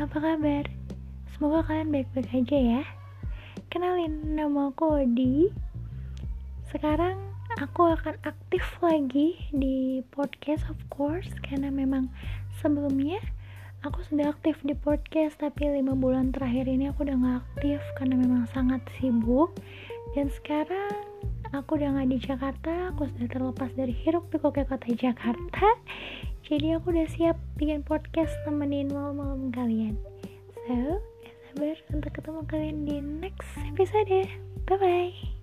apa kabar? Semoga kalian baik-baik aja ya. Kenalin, nama aku Odi. Sekarang aku akan aktif lagi di podcast of course karena memang sebelumnya aku sudah aktif di podcast tapi lima bulan terakhir ini aku udah gak aktif karena memang sangat sibuk dan sekarang aku udah gak di Jakarta aku sudah terlepas dari hiruk pikuk kota Jakarta jadi aku udah siap bikin podcast temenin so untuk ketemu kalian di next episode bye bye